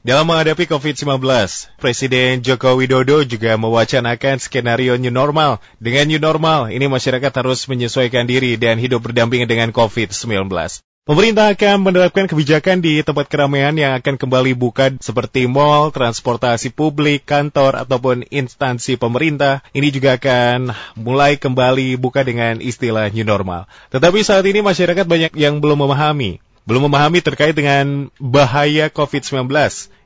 Dalam menghadapi COVID-19, Presiden Joko Widodo juga mewacanakan skenario new normal. Dengan new normal, ini masyarakat harus menyesuaikan diri dan hidup berdampingan dengan COVID-19. Pemerintah akan menerapkan kebijakan di tempat keramaian yang akan kembali buka seperti mal, transportasi publik, kantor, ataupun instansi pemerintah. Ini juga akan mulai kembali buka dengan istilah new normal. Tetapi saat ini masyarakat banyak yang belum memahami belum memahami terkait dengan bahaya COVID-19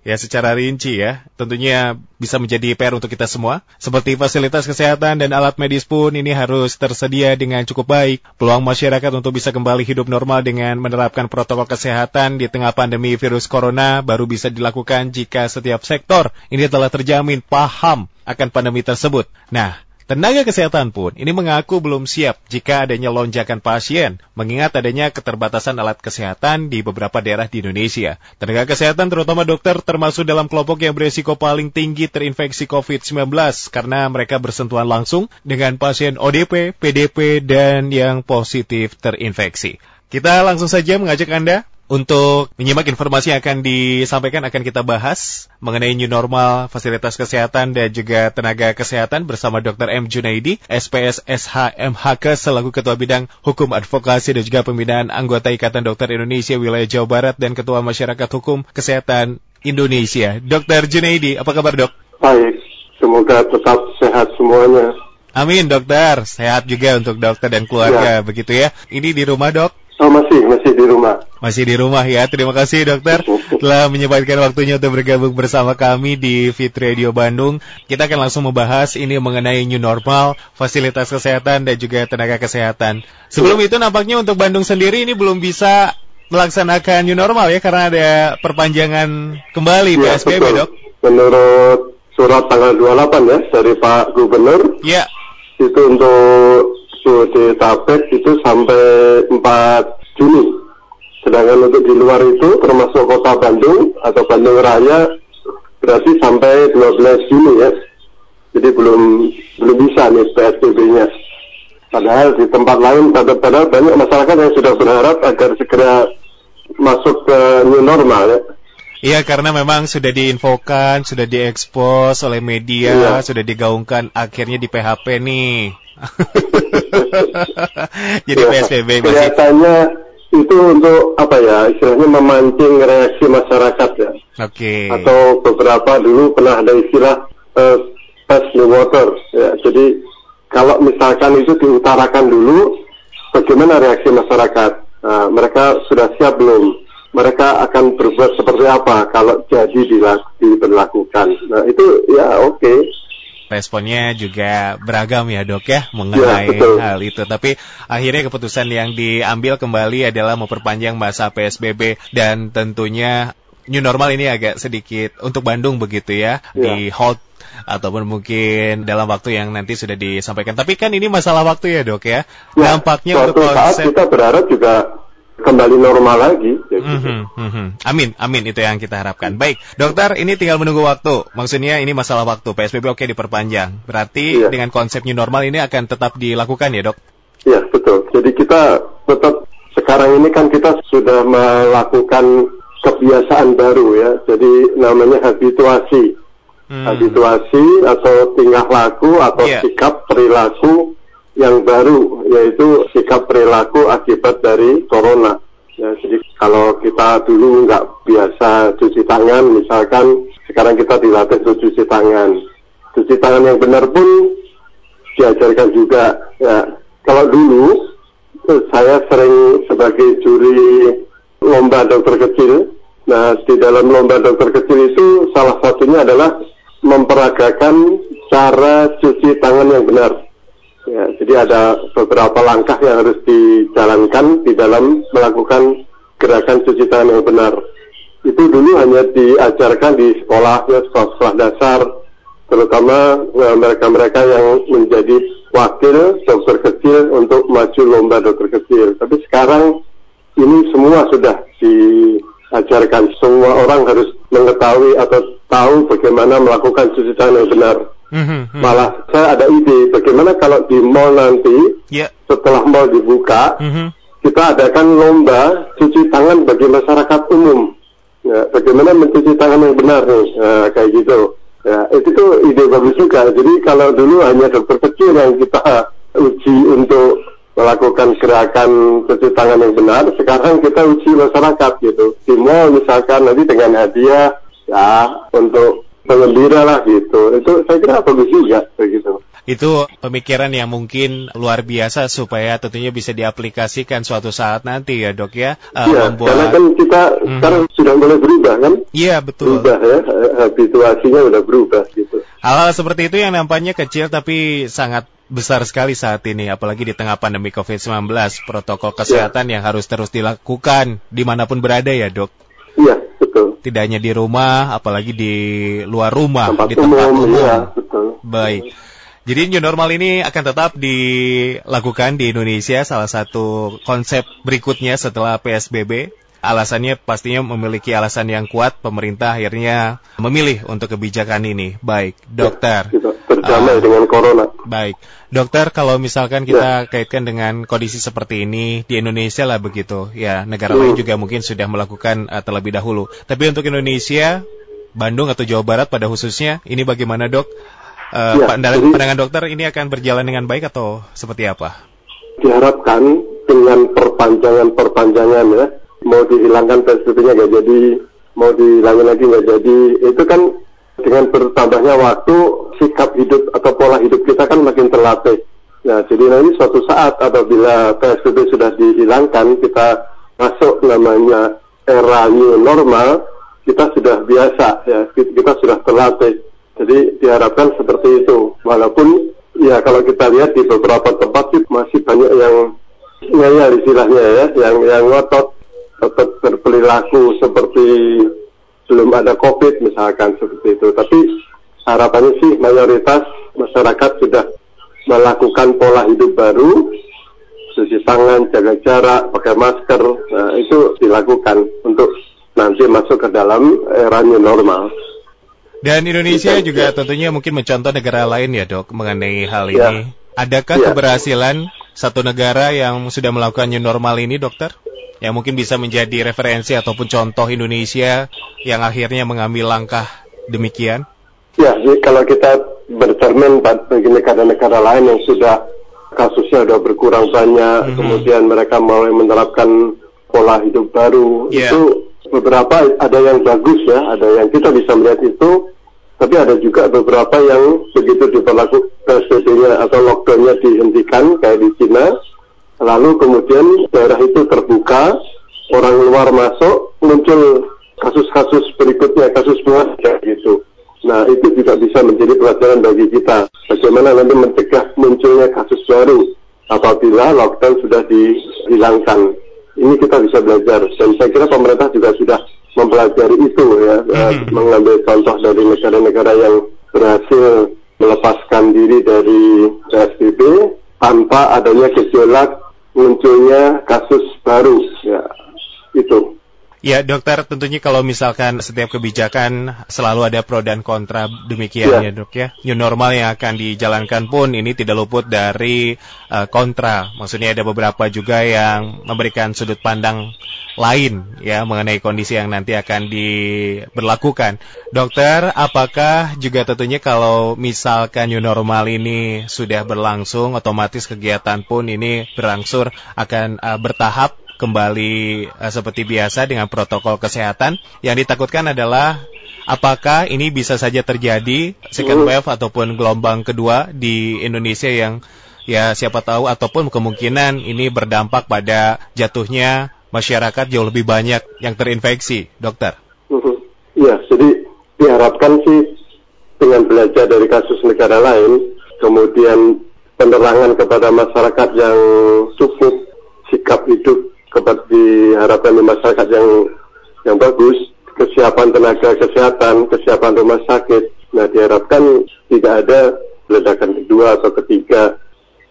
ya secara rinci ya. Tentunya bisa menjadi PR untuk kita semua. Seperti fasilitas kesehatan dan alat medis pun ini harus tersedia dengan cukup baik. Peluang masyarakat untuk bisa kembali hidup normal dengan menerapkan protokol kesehatan di tengah pandemi virus corona baru bisa dilakukan jika setiap sektor ini telah terjamin paham akan pandemi tersebut. Nah, Tenaga kesehatan pun ini mengaku belum siap jika adanya lonjakan pasien, mengingat adanya keterbatasan alat kesehatan di beberapa daerah di Indonesia. Tenaga kesehatan terutama dokter termasuk dalam kelompok yang beresiko paling tinggi terinfeksi COVID-19 karena mereka bersentuhan langsung dengan pasien ODP, PDP, dan yang positif terinfeksi. Kita langsung saja mengajak Anda untuk menyimak informasi yang akan disampaikan akan kita bahas mengenai new normal fasilitas kesehatan dan juga tenaga kesehatan bersama Dr. M. Junaidi, SPS SHMHK selaku Ketua Bidang Hukum Advokasi dan juga Pembinaan Anggota Ikatan Dokter Indonesia Wilayah Jawa Barat dan Ketua Masyarakat Hukum Kesehatan Indonesia. Dr. Junaidi, apa kabar dok? Baik, semoga tetap sehat semuanya. Amin dokter, sehat juga untuk dokter dan keluarga ya. begitu ya. Ini di rumah dok? Oh masih, masih di rumah. Masih di rumah ya. Terima kasih dokter telah menyempatkan waktunya untuk bergabung bersama kami di Fit Radio Bandung. Kita akan langsung membahas ini mengenai new normal, fasilitas kesehatan dan juga tenaga kesehatan. Sebelum itu nampaknya untuk Bandung sendiri ini belum bisa melaksanakan new normal ya karena ada perpanjangan kembali ya, PSBB betul. dok. Menurut surat tanggal 28 ya dari Pak Gubernur. Ya. Itu untuk Tabek itu sampai 4 Juni. Sedangkan untuk di luar itu termasuk kota Bandung atau Bandung Raya berarti sampai 12 Juni ya. Jadi belum belum bisa nih PSBB-nya. Padahal di tempat lain, padahal banyak masyarakat yang sudah berharap agar segera masuk ke new normal ya. Iya karena memang sudah diinfokan, sudah diekspos oleh media, iya. sudah digaungkan akhirnya di PHP nih. Jadi ya, PSBB masih... Kelihatannya itu untuk apa ya istilahnya memancing reaksi masyarakat ya. Oke. Okay. Atau beberapa dulu pernah ada istilah uh, test the water ya. Jadi kalau misalkan itu diutarakan dulu, bagaimana reaksi masyarakat? Nah, mereka sudah siap belum? Mereka akan berbuat seperti apa kalau jadi diberlakukan? Nah itu ya oke. Okay responnya juga beragam ya dok ya mengenai ya, hal itu. Tapi akhirnya keputusan yang diambil kembali adalah memperpanjang masa PSBB dan tentunya new normal ini agak sedikit untuk Bandung begitu ya, ya. di hold ataupun mungkin dalam waktu yang nanti sudah disampaikan. Tapi kan ini masalah waktu ya dok ya. ya Dampaknya untuk konsep kita berharap juga kembali normal lagi. Ya mm -hmm, mm -hmm. Amin, amin itu yang kita harapkan. Baik, dokter, ini tinggal menunggu waktu. Maksudnya ini masalah waktu. PSBB oke diperpanjang. Berarti iya. dengan konsep new normal ini akan tetap dilakukan ya dok? Iya betul. Jadi kita tetap sekarang ini kan kita sudah melakukan kebiasaan baru ya. Jadi namanya habituasi. Hmm. Habituasi atau tingkah laku atau yeah. sikap perilaku yang baru yaitu sikap perilaku akibat dari corona. Ya, jadi kalau kita dulu nggak biasa cuci tangan, misalkan sekarang kita dilatih untuk cuci tangan. Cuci tangan yang benar pun diajarkan juga. Ya, kalau dulu saya sering sebagai juri lomba dokter kecil. Nah, di dalam lomba dokter kecil itu salah satunya adalah memperagakan cara cuci tangan yang benar. Ya, jadi ada beberapa langkah yang harus dijalankan di dalam melakukan gerakan cuci tangan yang benar. Itu dulu hanya diajarkan di sekolah, ya, sekolah-sekolah dasar, terutama ya, mereka-mereka yang menjadi wakil dokter kecil untuk maju lomba dokter kecil. Tapi sekarang ini semua sudah diajarkan. Semua orang harus mengetahui atau tahu bagaimana melakukan cuci tangan yang benar. Mm-hmm. Malah saya ada ide bagaimana kalau di mall nanti yeah. setelah mall dibuka mm-hmm. kita adakan lomba cuci tangan bagi masyarakat umum. Ya, bagaimana mencuci tangan yang benar nih, nah, kayak gitu. Ya, itu tuh ide bagus juga. Jadi kalau dulu hanya dokter kecil yang kita uji untuk melakukan gerakan cuci tangan yang benar, sekarang kita uji masyarakat gitu. Di mall misalkan nanti dengan hadiah ya untuk penggembira lah gitu. Itu saya kira bagus juga begitu. Itu pemikiran yang mungkin luar biasa supaya tentunya bisa diaplikasikan suatu saat nanti ya dok ya. Uh, ya, membuat... karena kan kita hmm. sekarang sudah mulai berubah kan? Iya betul. Berubah ya, habituasinya sudah berubah gitu. Hal-hal seperti itu yang nampaknya kecil tapi sangat besar sekali saat ini, apalagi di tengah pandemi COVID-19, protokol kesehatan ya. yang harus terus dilakukan di mana pun berada ya dok. Iya, betul. Tidak hanya di rumah, apalagi di luar rumah, tempat di tempat umum. umum. Ya, betul. Baik. Jadi new normal ini akan tetap dilakukan di Indonesia salah satu konsep berikutnya setelah PSBB. Alasannya pastinya memiliki alasan yang kuat pemerintah akhirnya memilih untuk kebijakan ini. Baik, dokter. Ya, berdamai uh, dengan corona. Baik, dokter kalau misalkan kita ya. kaitkan dengan kondisi seperti ini di Indonesia lah begitu, ya negara hmm. lain juga mungkin sudah melakukan uh, terlebih dahulu. Tapi untuk Indonesia, Bandung atau Jawa Barat pada khususnya, ini bagaimana dok? Uh, ya, pandangan, jadi, pandangan dokter ini akan berjalan dengan baik atau seperti apa? Diharapkan dengan perpanjangan-perpanjangan ya, mau dihilangkan PSBB-nya nggak jadi, mau dihilangin lagi nggak jadi, itu kan dengan bertambahnya waktu sikap hidup atau pola hidup kita kan makin terlatih. Nah, jadi nanti suatu saat apabila PSBB sudah dihilangkan, kita masuk namanya era new normal, kita sudah biasa ya, kita sudah terlatih. Jadi diharapkan seperti itu. Walaupun ya kalau kita lihat di beberapa tempat sih masih banyak yang ngeyel istilahnya ya, yang yang ngotot tetap berperilaku seperti belum ada COVID misalkan seperti itu. Tapi harapannya sih mayoritas masyarakat sudah melakukan pola hidup baru, cuci tangan, jaga jarak, pakai masker, nah, itu dilakukan untuk nanti masuk ke dalam era new normal. Dan Indonesia juga tentunya mungkin mencontoh negara lain ya dok mengenai hal ya. ini. Adakah ya. keberhasilan satu negara yang sudah melakukan new normal ini dokter? Yang mungkin bisa menjadi referensi ataupun contoh Indonesia yang akhirnya mengambil langkah demikian? Ya, jadi kalau kita bercermin bagi negara-negara lain yang sudah kasusnya sudah berkurang banyak, mm -hmm. kemudian mereka mulai menerapkan pola hidup baru, yeah. itu beberapa ada yang bagus ya, ada yang kita bisa melihat itu tapi ada juga beberapa yang begitu diberlakukan PSBB-nya atau lockdown-nya dihentikan kayak di Cina, lalu kemudian daerah itu terbuka, orang luar masuk, muncul kasus-kasus berikutnya, kasus buah kayak gitu. Nah itu juga bisa menjadi pelajaran bagi kita, bagaimana nanti mencegah munculnya kasus baru apabila lockdown sudah dihilangkan. Ini kita bisa belajar, dan saya kira pemerintah juga sudah mempelajari itu ya, mm-hmm. mengambil contoh dari negara-negara yang berhasil melepaskan diri dari PSBB tanpa adanya gejolak munculnya kasus baru ya itu. Ya dokter tentunya kalau misalkan setiap kebijakan selalu ada pro dan kontra demikian ya, ya dok ya. New normal yang akan dijalankan pun ini tidak luput dari uh, kontra. Maksudnya ada beberapa juga yang memberikan sudut pandang lain ya mengenai kondisi yang nanti akan diberlakukan. Dokter, apakah juga tentunya kalau misalkan new normal ini sudah berlangsung otomatis kegiatan pun ini berangsur akan uh, bertahap kembali uh, seperti biasa dengan protokol kesehatan. Yang ditakutkan adalah apakah ini bisa saja terjadi second wave ataupun gelombang kedua di Indonesia yang ya siapa tahu ataupun kemungkinan ini berdampak pada jatuhnya masyarakat jauh lebih banyak yang terinfeksi, dokter. Iya, jadi diharapkan sih dengan belajar dari kasus negara lain, kemudian penerangan kepada masyarakat yang cukup sikap hidup kepada diharapkan di masyarakat yang yang bagus, kesiapan tenaga kesehatan, kesiapan rumah sakit. Nah, diharapkan tidak ada ledakan kedua atau ketiga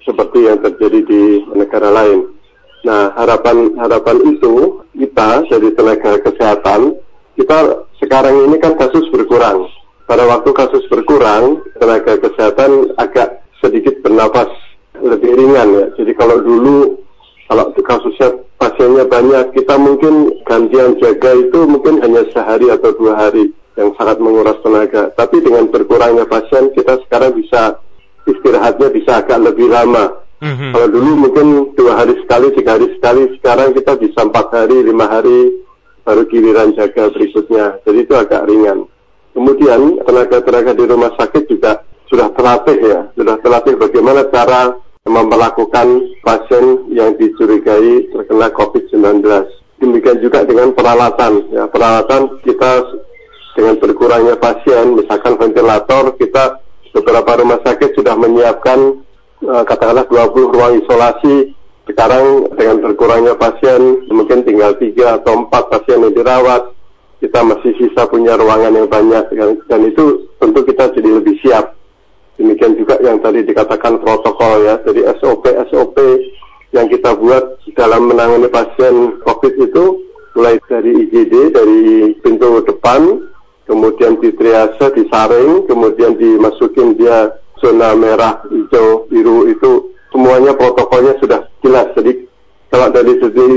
seperti yang terjadi di negara lain. Nah, harapan harapan itu kita dari tenaga kesehatan, kita sekarang ini kan kasus berkurang. Pada waktu kasus berkurang, tenaga kesehatan agak sedikit bernapas lebih ringan ya. Jadi kalau dulu Kalau kasusnya pasiennya banyak, kita mungkin gantian jaga itu mungkin hanya sehari atau dua hari yang sangat menguras tenaga. Tapi dengan berkurangnya pasien, kita sekarang bisa istirahatnya bisa agak lebih lama. Mm-hmm. Kalau dulu mungkin dua hari sekali, tiga hari sekali, sekarang kita bisa empat hari, lima hari, baru giliran jaga berikutnya. Jadi itu agak ringan. Kemudian tenaga-tenaga di rumah sakit juga sudah terlatih ya, sudah terlatih bagaimana cara memperlakukan pasien yang dicurigai terkena COVID-19. Demikian juga dengan peralatan. Ya, peralatan kita dengan berkurangnya pasien, misalkan ventilator, kita beberapa rumah sakit sudah menyiapkan uh, katakanlah 20 ruang isolasi. Sekarang dengan berkurangnya pasien, mungkin tinggal tiga atau empat pasien yang dirawat. Kita masih sisa punya ruangan yang banyak, dan itu tentu kita jadi lebih siap Demikian juga yang tadi dikatakan protokol ya, jadi SOP-SOP yang kita buat dalam menangani pasien COVID itu mulai dari IGD, dari pintu depan, kemudian di triase, disaring, kemudian dimasukin dia zona merah, hijau, biru itu semuanya protokolnya sudah jelas. Jadi kalau dari segi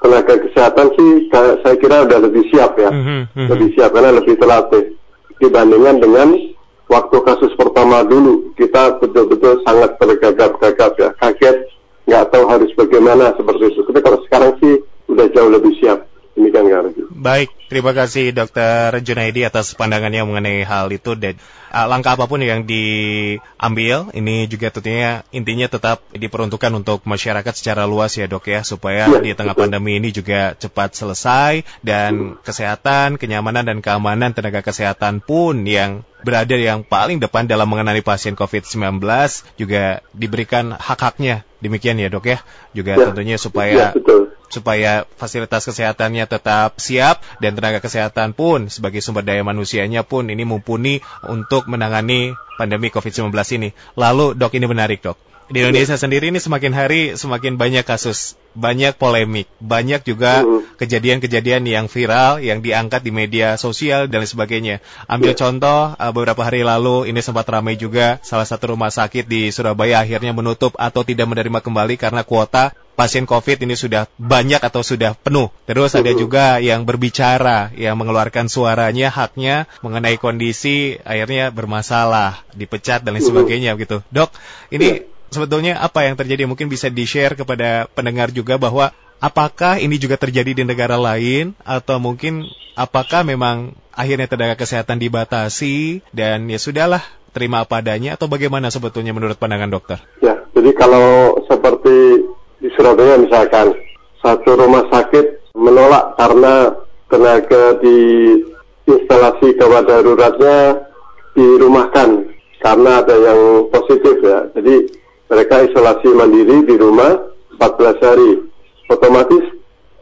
tenaga kesehatan sih saya kira sudah lebih siap ya, mm -hmm. lebih siap karena lebih terlatih dibandingkan dengan waktu kasus pertama dulu kita betul-betul sangat tergagap-gagap ya, kaget, nggak tahu harus bagaimana seperti itu. Tapi kalau sekarang sih udah jauh lebih siap. Demikian Baik, terima kasih Dokter Junaidi atas pandangannya mengenai hal itu dan uh, langkah apa pun yang diambil ini juga tentunya intinya tetap diperuntukkan untuk masyarakat secara luas ya dok ya supaya ya, di tengah betul. pandemi ini juga cepat selesai dan kesehatan, kenyamanan dan keamanan tenaga kesehatan pun yang berada yang paling depan dalam mengenali pasien COVID-19 juga diberikan hak-haknya. Demikian ya dok ya. Juga ya, tentunya supaya ya, betul supaya fasilitas kesehatannya tetap siap dan tenaga kesehatan pun sebagai sumber daya manusianya pun ini mumpuni untuk menangani pandemi COVID-19 ini. Lalu dok ini menarik dok. Di Indonesia sendiri ini semakin hari semakin banyak kasus, banyak polemik, banyak juga kejadian-kejadian yang viral, yang diangkat di media sosial dan sebagainya. Ambil contoh, eh, beberapa hari lalu ini sempat ramai juga salah satu rumah sakit di Surabaya akhirnya menutup atau tidak menerima kembali karena kuota pasien COVID ini sudah banyak atau sudah penuh. Terus ada juga yang berbicara, yang mengeluarkan suaranya, haknya mengenai kondisi akhirnya bermasalah, dipecat dan lain sebagainya gitu. Dok, ini sebetulnya apa yang terjadi? Mungkin bisa di-share kepada pendengar juga bahwa apakah ini juga terjadi di negara lain atau mungkin apakah memang akhirnya tenaga kesehatan dibatasi dan ya sudahlah terima apa adanya atau bagaimana sebetulnya menurut pandangan dokter? Ya, jadi kalau seperti di Surabaya misalkan satu rumah sakit menolak karena tenaga di instalasi gawat daruratnya dirumahkan karena ada yang positif ya. Jadi mereka isolasi mandiri di rumah 14 hari. Otomatis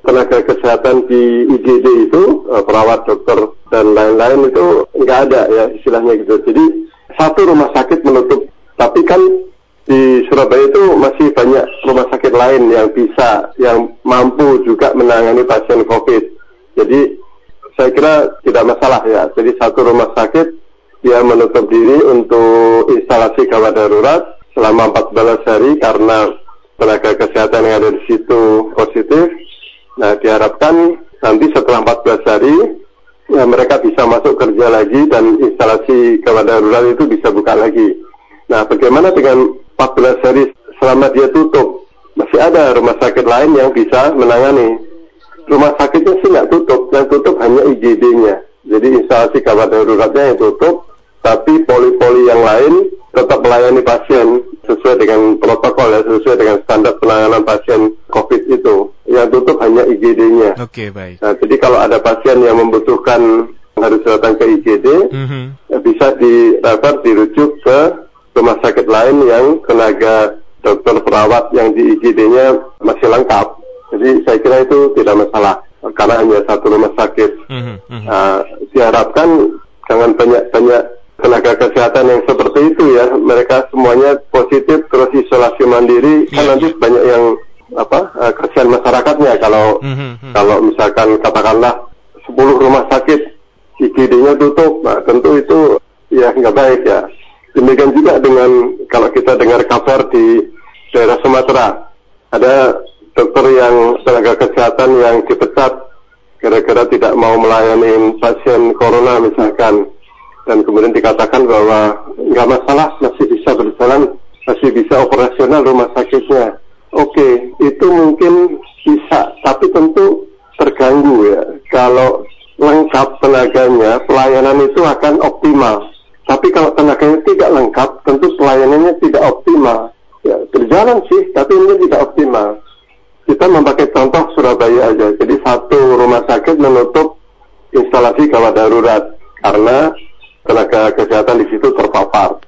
tenaga kesehatan di IGD itu eh, perawat dokter dan lain-lain itu nggak ada ya istilahnya gitu. Jadi satu rumah sakit menutup, tapi kan di Surabaya itu masih banyak rumah sakit lain yang bisa, yang mampu juga menangani pasien COVID. Jadi saya kira tidak masalah ya. Jadi satu rumah sakit dia menutup diri untuk instalasi gawat darurat selama 14 hari karena tenaga kesehatan yang ada di situ positif. Nah diharapkan nanti setelah 14 hari ya, mereka bisa masuk kerja lagi dan instalasi gawat darurat itu bisa buka lagi. Nah bagaimana dengan 14 hari selama dia tutup. Masih ada rumah sakit lain yang bisa menangani. Rumah sakitnya sih nggak tutup, yang tutup hanya IGD-nya. Jadi instalasi gawat daruratnya yang tutup, tapi poli-poli yang lain tetap melayani pasien sesuai dengan protokol ya, sesuai dengan standar penanganan pasien COVID itu. Yang tutup hanya IGD-nya. Oke, okay, baik. Nah, jadi kalau ada pasien yang membutuhkan harus datang ke IGD, mm -hmm. ya bisa di dirujuk ke rumah sakit lain yang tenaga dokter perawat yang di IGD-nya masih lengkap. Jadi saya kira itu tidak masalah karena hanya satu rumah sakit. Mm -hmm. uh, diharapkan jangan banyak-banyak tenaga kesehatan yang seperti itu ya. Mereka semuanya positif terus isolasi mandiri yeah. kan iya. nanti banyak yang apa uh, kasihan masyarakatnya kalau mm -hmm. kalau misalkan katakanlah 10 rumah sakit IGD-nya tutup, nah tentu itu ya nggak baik ya. Demikian juga dengan kalau kita dengar kabar di daerah Sumatera, ada dokter yang tenaga kesehatan yang dipecat gara-gara tidak mau melayani pasien corona misalkan dan kemudian dikatakan bahwa nggak masalah masih bisa berjalan masih bisa operasional rumah sakitnya. Oke itu mungkin bisa tapi tentu terganggu ya. Kalau lengkap tenaganya pelayanan itu akan optimal. Tapi kalau tenaganya tidak lengkap tentu pelayanannya tidak optimal. Ya berjalan sih tapi ini tidak optimal. Kita memakai contoh Surabaya aja. Jadi satu rumah sakit menutup instalasi gawat darurat. Karena tenaga kesehatan di situ terpapar.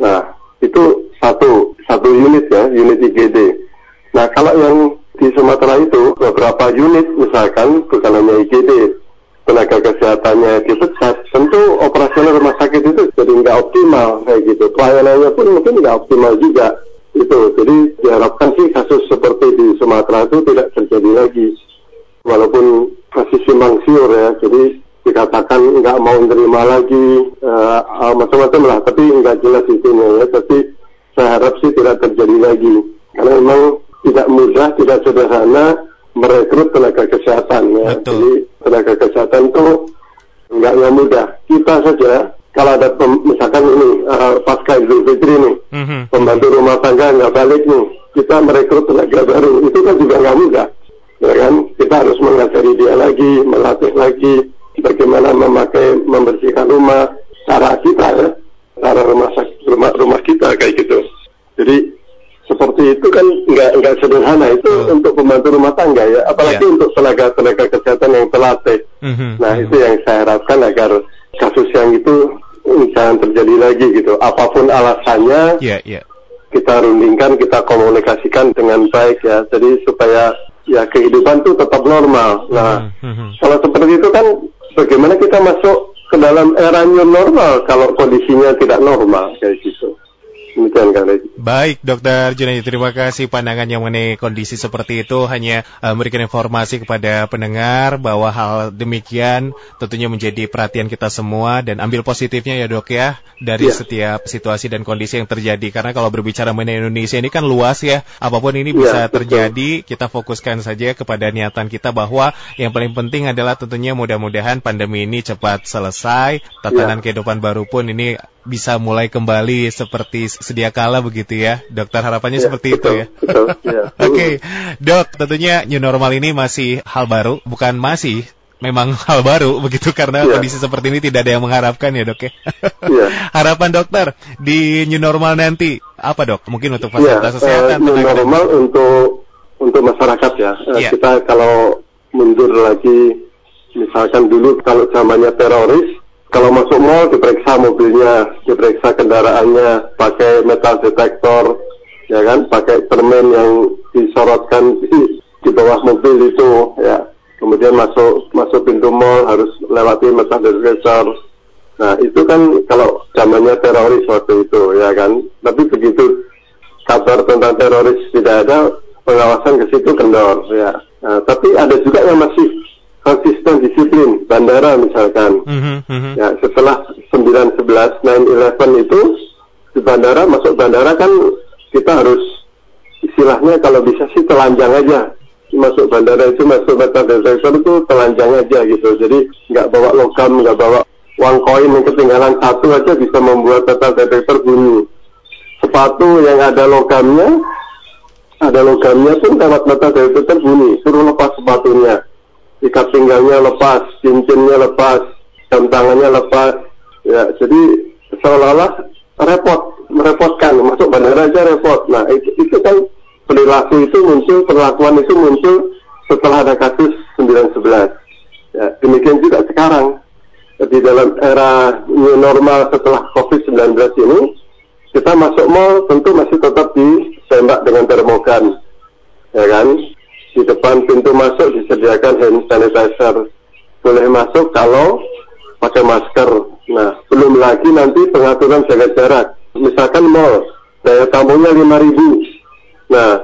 Nah, itu satu satu unit ya, unit IGD. Nah, kalau yang di Sumatera itu beberapa unit misalkan bukan hanya IGD, tenaga kesehatannya dipecat, tentu operasional rumah sakit itu jadi nggak optimal kayak gitu. Pelayanannya pun mungkin nggak optimal juga. Itu, jadi diharapkan sih kasus seperti di Sumatera itu tidak terjadi lagi. Walaupun masih simpang siur ya, jadi dikatakan nggak mau menerima lagi uh, macam-macam lah tapi nggak jelas intinya ya. Tapi saya harap sih tidak terjadi lagi. Karena memang tidak mudah tidak sederhana merekrut tenaga kesehatan ya. Betul. jadi tenaga kesehatan itu nggak mudah. Kita saja kalau ada pem, misalkan ini uh, pasca Idul Fitri nih mm-hmm. pembantu rumah tangga nggak balik nih kita merekrut tenaga baru itu kan juga nggak mudah. Ya kan? Kita harus mengajari dia lagi melatih lagi bagaimana memakai membersihkan rumah cara kita ya cara rumah rumah rumah kita kayak gitu jadi seperti itu kan nggak nggak sederhana itu oh. untuk pembantu rumah tangga ya apalagi yeah. untuk tenaga tenaga kesehatan yang terlatih mm-hmm. nah mm-hmm. itu yang saya harapkan agar kasus yang itu jangan terjadi lagi gitu apa pun alasannya yeah, yeah. kita rundingkan kita komunikasikan dengan baik ya jadi supaya ya kehidupan itu tetap normal nah mm-hmm. kalau seperti itu kan bagaimana kita masuk ke dalam era new normal kalau kondisinya tidak normal kayak gitu. Demikian Kang Baik, Dokter Junaidi, terima kasih pandangan yang mengenai kondisi seperti itu. Hanya uh, memberikan informasi kepada pendengar bahwa hal demikian tentunya menjadi perhatian kita semua dan ambil positifnya ya dok ya dari ya. setiap situasi dan kondisi yang terjadi. Karena kalau berbicara mengenai Indonesia ini kan luas ya, apa pun ini bisa ya, terjadi. Kita fokuskan saja kepada niatan kita bahwa yang paling penting adalah tentunya mudah-mudahan pandemi ini cepat selesai. Tatanan ya. kehidupan baru pun ini bisa mulai kembali seperti sedia kala begitu ya. Dokter harapannya ya, seperti betul, itu ya. ya. Oke, okay. Dok, tentunya new normal ini masih hal baru, bukan masih memang hal baru begitu karena ya. kondisi seperti ini tidak ada yang mengharapkan ya dok ya. ya. Harapan dokter di new normal nanti apa dok? Mungkin untuk fasilitas ya, kesehatan. Uh, new normal dan... untuk untuk masyarakat ya. ya. kita kalau mundur lagi, misalkan dulu kalau zamannya teroris, kalau masuk mall diperiksa mobilnya, diperiksa kendaraannya, pakai metal detektor, ya kan, pakai permen yang disorotkan di, di bawah mobil itu, ya. Kemudian masuk masuk pintu mall harus lewati metal detektor. Nah itu kan kalau zamannya teroris waktu itu, ya kan. Tapi begitu kabar tentang teroris tidak ada, pengawasan ke situ kendor, ya. Nah, tapi ada juga yang masih konsisten disiplin bandara misalkan. Mm -hmm. ya setelah 911 911 itu di bandara masuk bandara kan kita harus istilahnya kalau bisa sih telanjang aja. Masuk bandara itu masuk metal detector itu telanjang aja gitu. Jadi nggak bawa logam nggak bawa uang koin yang ketinggalan satu aja bisa membuat metal detector bunyi. Sepatu yang ada logamnya ada logamnya pun lewat metal detector bunyi. Suruh lepas sepatunya ikat pinggangnya lepas, cincinnya lepas, jam tangannya lepas. Ya, jadi seolah-olah repot, merepotkan. Masuk bandara aja repot. Nah, itu, itu kan perilaku itu muncul, perlakuan itu muncul setelah ada kasus 911. Ya, demikian juga sekarang. Di dalam era new normal setelah COVID-19 ini, kita masuk mall tentu masih tetap ditembak dengan termogan. Ya kan? Di depan pintu masuk disediakan hand sanitizer. Boleh masuk kalau pakai masker. Nah, belum lagi nanti pengaturan jaga jarak. Misalkan mall, daya tamunya 5000. Nah,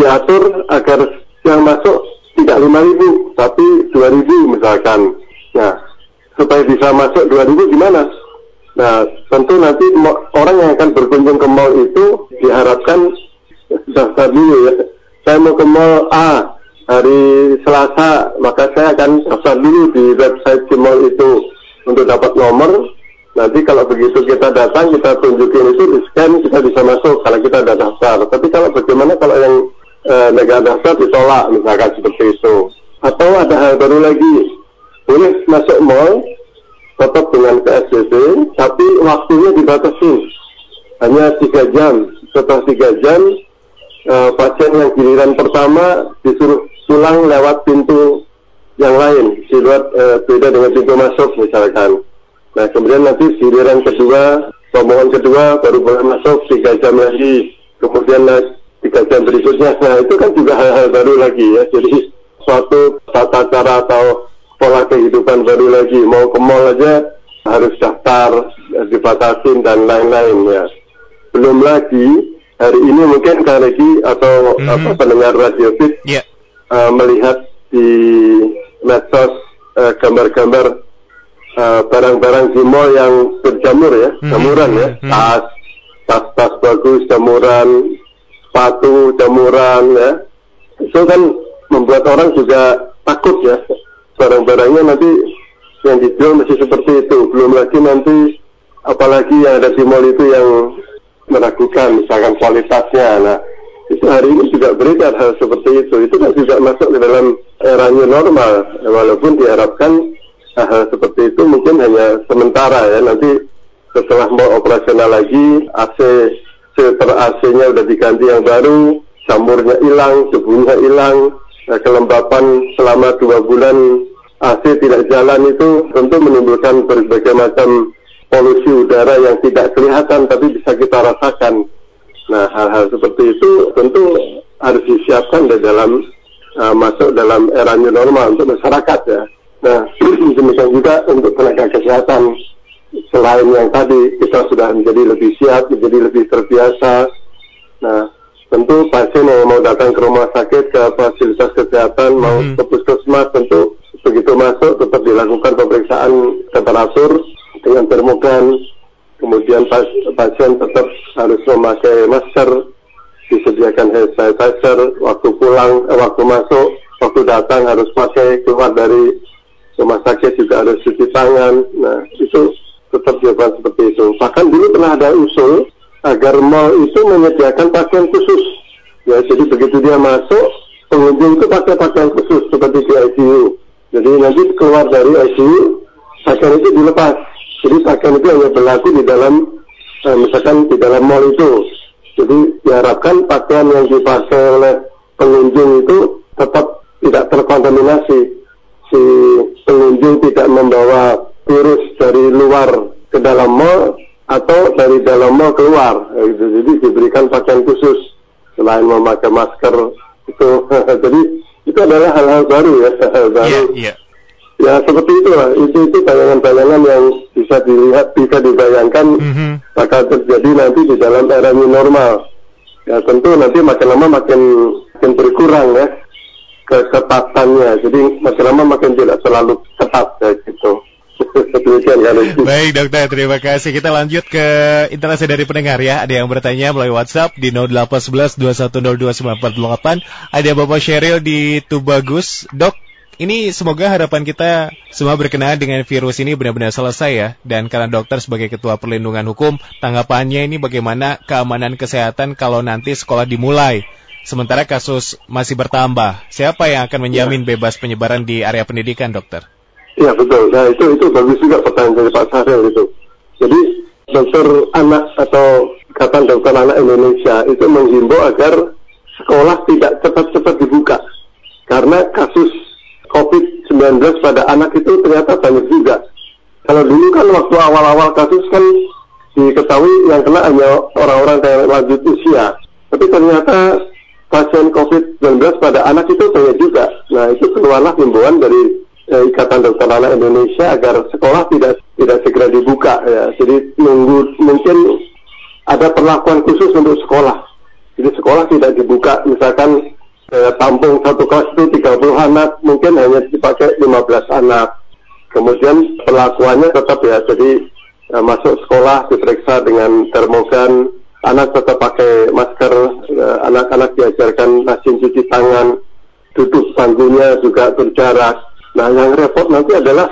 diatur agar yang masuk tidak 5000 tapi 2000 misalkan. Nah, supaya bisa masuk 2000 gimana? Nah, tentu nanti orang yang akan berkunjung ke mall itu diharapkan daftar dulu ya saya mau ke mall A hari Selasa, maka saya akan daftar dulu di website di mall itu untuk dapat nomor. Nanti kalau begitu kita datang, kita tunjukin itu, di scan, kita bisa masuk kalau kita ada daftar. Tapi kalau bagaimana kalau yang e, negara daftar ditolak, misalkan seperti itu. Atau ada hal baru lagi, boleh masuk mall, tetap dengan PSBB, tapi waktunya dibatasi. Hanya tiga jam. Setelah tiga jam, uh, pasien yang giliran pertama disuruh pulang lewat pintu yang lain, di luar uh, beda dengan pintu masuk misalkan. Nah kemudian nanti giliran kedua, pemohon kedua baru boleh masuk tiga jam lagi, kemudian tiga jam berikutnya. Nah itu kan juga hal-hal baru lagi ya. Jadi suatu tata cara atau pola kehidupan baru lagi. Mau ke mall aja harus daftar, dibatasin dan lain-lain ya. Belum lagi hari ini mungkin Kak Regi atau mm -hmm. apa pendengar Radio Fit yeah. uh, melihat di medsos uh, gambar-gambar uh, barang-barang di mall yang berjamur ya, mm -hmm. jamuran ya, mm -hmm. tas, tas-tas bagus, jamuran, sepatu, jamuran ya, itu kan membuat orang juga takut ya, barang-barangnya nanti yang dijual masih seperti itu, belum lagi nanti apalagi yang ada di mall itu yang meragukan misalkan kualitasnya. Nah, itu hari ini juga beredar hal seperti itu. Itu kan juga masuk ke dalam era new normal, walaupun diharapkan hal seperti itu mungkin hanya sementara ya. Nanti setelah mau operasional lagi, AC filter AC-nya udah diganti yang baru, jamurnya hilang, debunya hilang, nah, kelembapan selama dua bulan AC tidak jalan itu tentu menimbulkan berbagai macam polusi udara yang tidak kelihatan tapi bisa kita rasakan. Nah, hal-hal seperti itu tentu harus disiapkan di dalam uh, masuk dalam era new normal untuk masyarakat ya. Nah, demikian juga untuk tenaga kesehatan selain yang tadi kita sudah menjadi lebih siap, menjadi lebih terbiasa. Nah, tentu pasien yang mau datang ke rumah sakit, ke fasilitas kesehatan, mau hmm. ke puskesmas, tentu begitu masuk tetap dilakukan pemeriksaan temperatur dengan termogan, kemudian pas, pasien tetap harus memakai masker, disediakan hand sanitizer, waktu pulang, eh, waktu masuk, waktu datang harus pakai, keluar dari rumah sakit juga harus cuci tangan. Nah, itu tetap jawaban seperti itu. Bahkan dulu pernah ada usul agar mall itu menyediakan pakaian khusus. Ya, jadi begitu dia masuk, pengunjung itu pakai pakaian khusus seperti di ICU. Jadi nanti keluar dari ICU, pakaian itu dilepas jadi pakaian itu hanya berlaku di dalam, eh, misalkan di dalam mall itu. Jadi diharapkan pakaian yang dipakai oleh pengunjung itu tetap tidak terkontaminasi. Si pengunjung tidak membawa virus dari luar ke dalam mall atau dari dalam mall keluar. Eh, Jadi diberikan pakaian khusus selain memakai masker itu. Jadi itu adalah hal-hal baru ya, hal baru. Yeah, yeah. Ya seperti itulah, itu itu bayangan-bayangan yang bisa dilihat, bisa dibayangkan mm-hmm. bakal terjadi nanti di dalam era new normal. Ya tentu nanti makin lama makin makin berkurang ya keketatannya. Jadi makin lama makin tidak terlalu ketat ya gitu. Baik dokter, terima kasih. Kita lanjut ke interaksi dari pendengar ya. Ada yang bertanya melalui WhatsApp di 0811 2102 Ada Bapak Sheryl di Tubagus. Dok, ini semoga harapan kita semua berkenaan dengan virus ini benar-benar selesai ya. Dan karena dokter sebagai ketua perlindungan hukum, tanggapannya ini bagaimana keamanan kesehatan kalau nanti sekolah dimulai. Sementara kasus masih bertambah. Siapa yang akan menjamin ya. bebas penyebaran di area pendidikan, dokter? Iya betul. Nah itu itu bagus juga pertanyaan dari Pak Sarel itu. Jadi dokter anak atau Ikatan Dokter Anak Indonesia itu menghimbau agar sekolah tidak cepat-cepat dibuka karena kasus COVID-19 pada anak itu ternyata banyak juga. Kalau dulu kan waktu awal-awal kasus kan diketahui yang kena hanya orang-orang yang lanjut usia. Tapi ternyata pasien COVID-19 pada anak itu banyak juga. Nah itu keluarlah himbauan dari eh, Ikatan Dokter Anak Indonesia agar sekolah tidak tidak segera dibuka ya. Jadi nunggu mungkin ada perlakuan khusus untuk sekolah. Jadi sekolah tidak dibuka misalkan eh, tampung satu kelas itu 30 anak, mungkin hanya dipakai 15 anak. Kemudian perlakuannya tetap ya, jadi eh, masuk sekolah diperiksa dengan termogan, anak tetap pakai masker, eh, anak-anak diajarkan rajin cuci tangan, duduk bangkunya juga berjarak. Nah, yang repot nanti adalah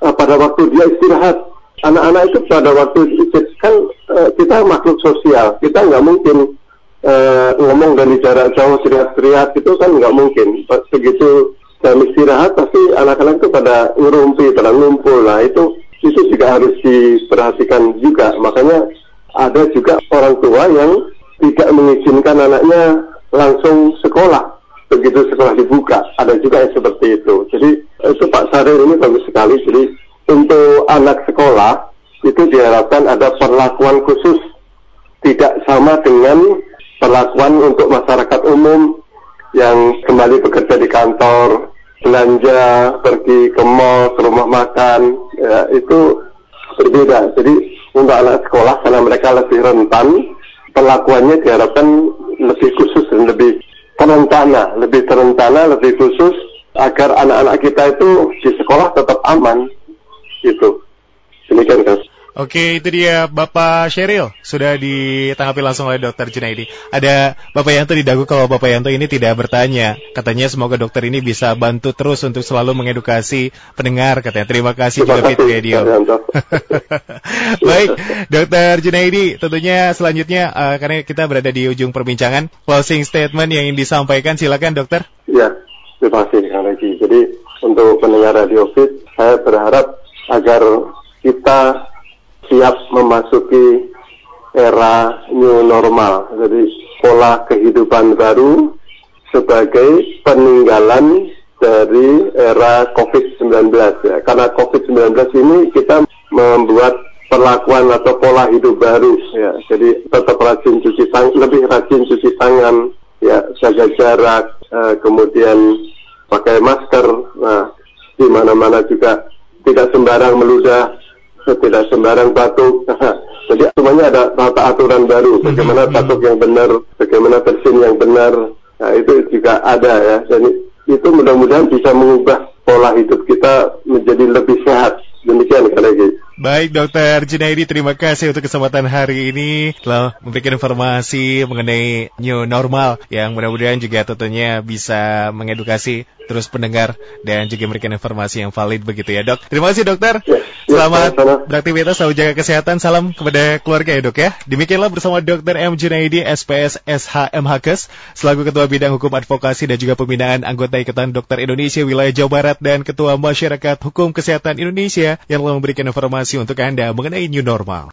uh, pada waktu dia istirahat. Anak-anak itu pada waktu istirahat kan uh, kita makhluk sosial, kita nggak mungkin uh, ngomong dari jarak jauh teriak-teriak itu kan nggak mungkin. Begitu jam istirahat pasti anak-anak itu pada ngerumpi, pada ngumpul. Nah itu itu juga harus diperhatikan juga. Makanya ada juga orang tua yang tidak mengizinkan anaknya langsung sekolah begitu sekolah dibuka. Ada juga yang seperti itu. Jadi itu Pak Sarir ini bagus sekali. Jadi untuk anak sekolah itu diharapkan ada perlakuan khusus tidak sama dengan perlakuan untuk masyarakat umum yang kembali bekerja di kantor, belanja, pergi ke mall, ke rumah makan, ya, itu berbeda. Jadi untuk anak sekolah karena mereka lebih rentan, perlakuannya diharapkan lebih khusus dan lebih terencana, lebih terencana, lebih khusus agar anak-anak kita itu di sekolah tetap aman. Gitu. Demikian kan. Oke, itu dia Bapak Sheryl sudah ditanggapi langsung oleh Dokter Junaidi. Ada Bapak Yanto di dagu kalau Bapak Yanto ini tidak bertanya. Katanya semoga dokter ini bisa bantu terus untuk selalu mengedukasi pendengar. Katanya terima kasih juga Fit Radio. Baik, Dokter Junaidi, tentunya selanjutnya uh, karena kita berada di ujung perbincangan, closing statement yang ingin disampaikan silakan Dokter. Ya, terima kasih Kang Regi. Jadi untuk pendengar Radio Fit, saya berharap agar kita siap memasuki era new normal. Jadi pola kehidupan baru sebagai peninggalan dari era COVID-19 ya. Karena COVID-19 ini kita membuat perlakuan atau pola hidup baru ya. Jadi tetap rajin cuci tangan, lebih rajin cuci tangan, ya jaga jarak, eh, kemudian pakai masker. Nah, di mana-mana juga tidak sembarang meludah tidak sembarang batuk. Jadi semuanya ada tata aturan baru, bagaimana hmm. batuk yang benar, bagaimana bersin yang benar. Nah, itu juga ada ya. Dan itu mudah-mudahan bisa mengubah pola hidup kita menjadi lebih sehat. Demikian lagi. Baik Dokter Junaidi, terima kasih untuk kesempatan hari ini telah memberikan informasi mengenai new normal yang mudah-mudahan juga tentunya bisa mengedukasi terus pendengar dan juga memberikan informasi yang valid begitu ya dok. Terima kasih dokter. Ya, ya, Selamat ya, beraktivitas, selalu jaga kesehatan. Salam kepada keluarga ya dok ya. Demikianlah bersama Dokter M. Junaidi, SPS SHMHKes, selaku Ketua Bidang Hukum Advokasi dan juga Pembinaan Anggota Ikatan Dokter Indonesia Wilayah Jawa Barat dan Ketua Masyarakat Hukum Kesehatan Indonesia yang telah memberikan informasi untuk Anda mengenai new normal.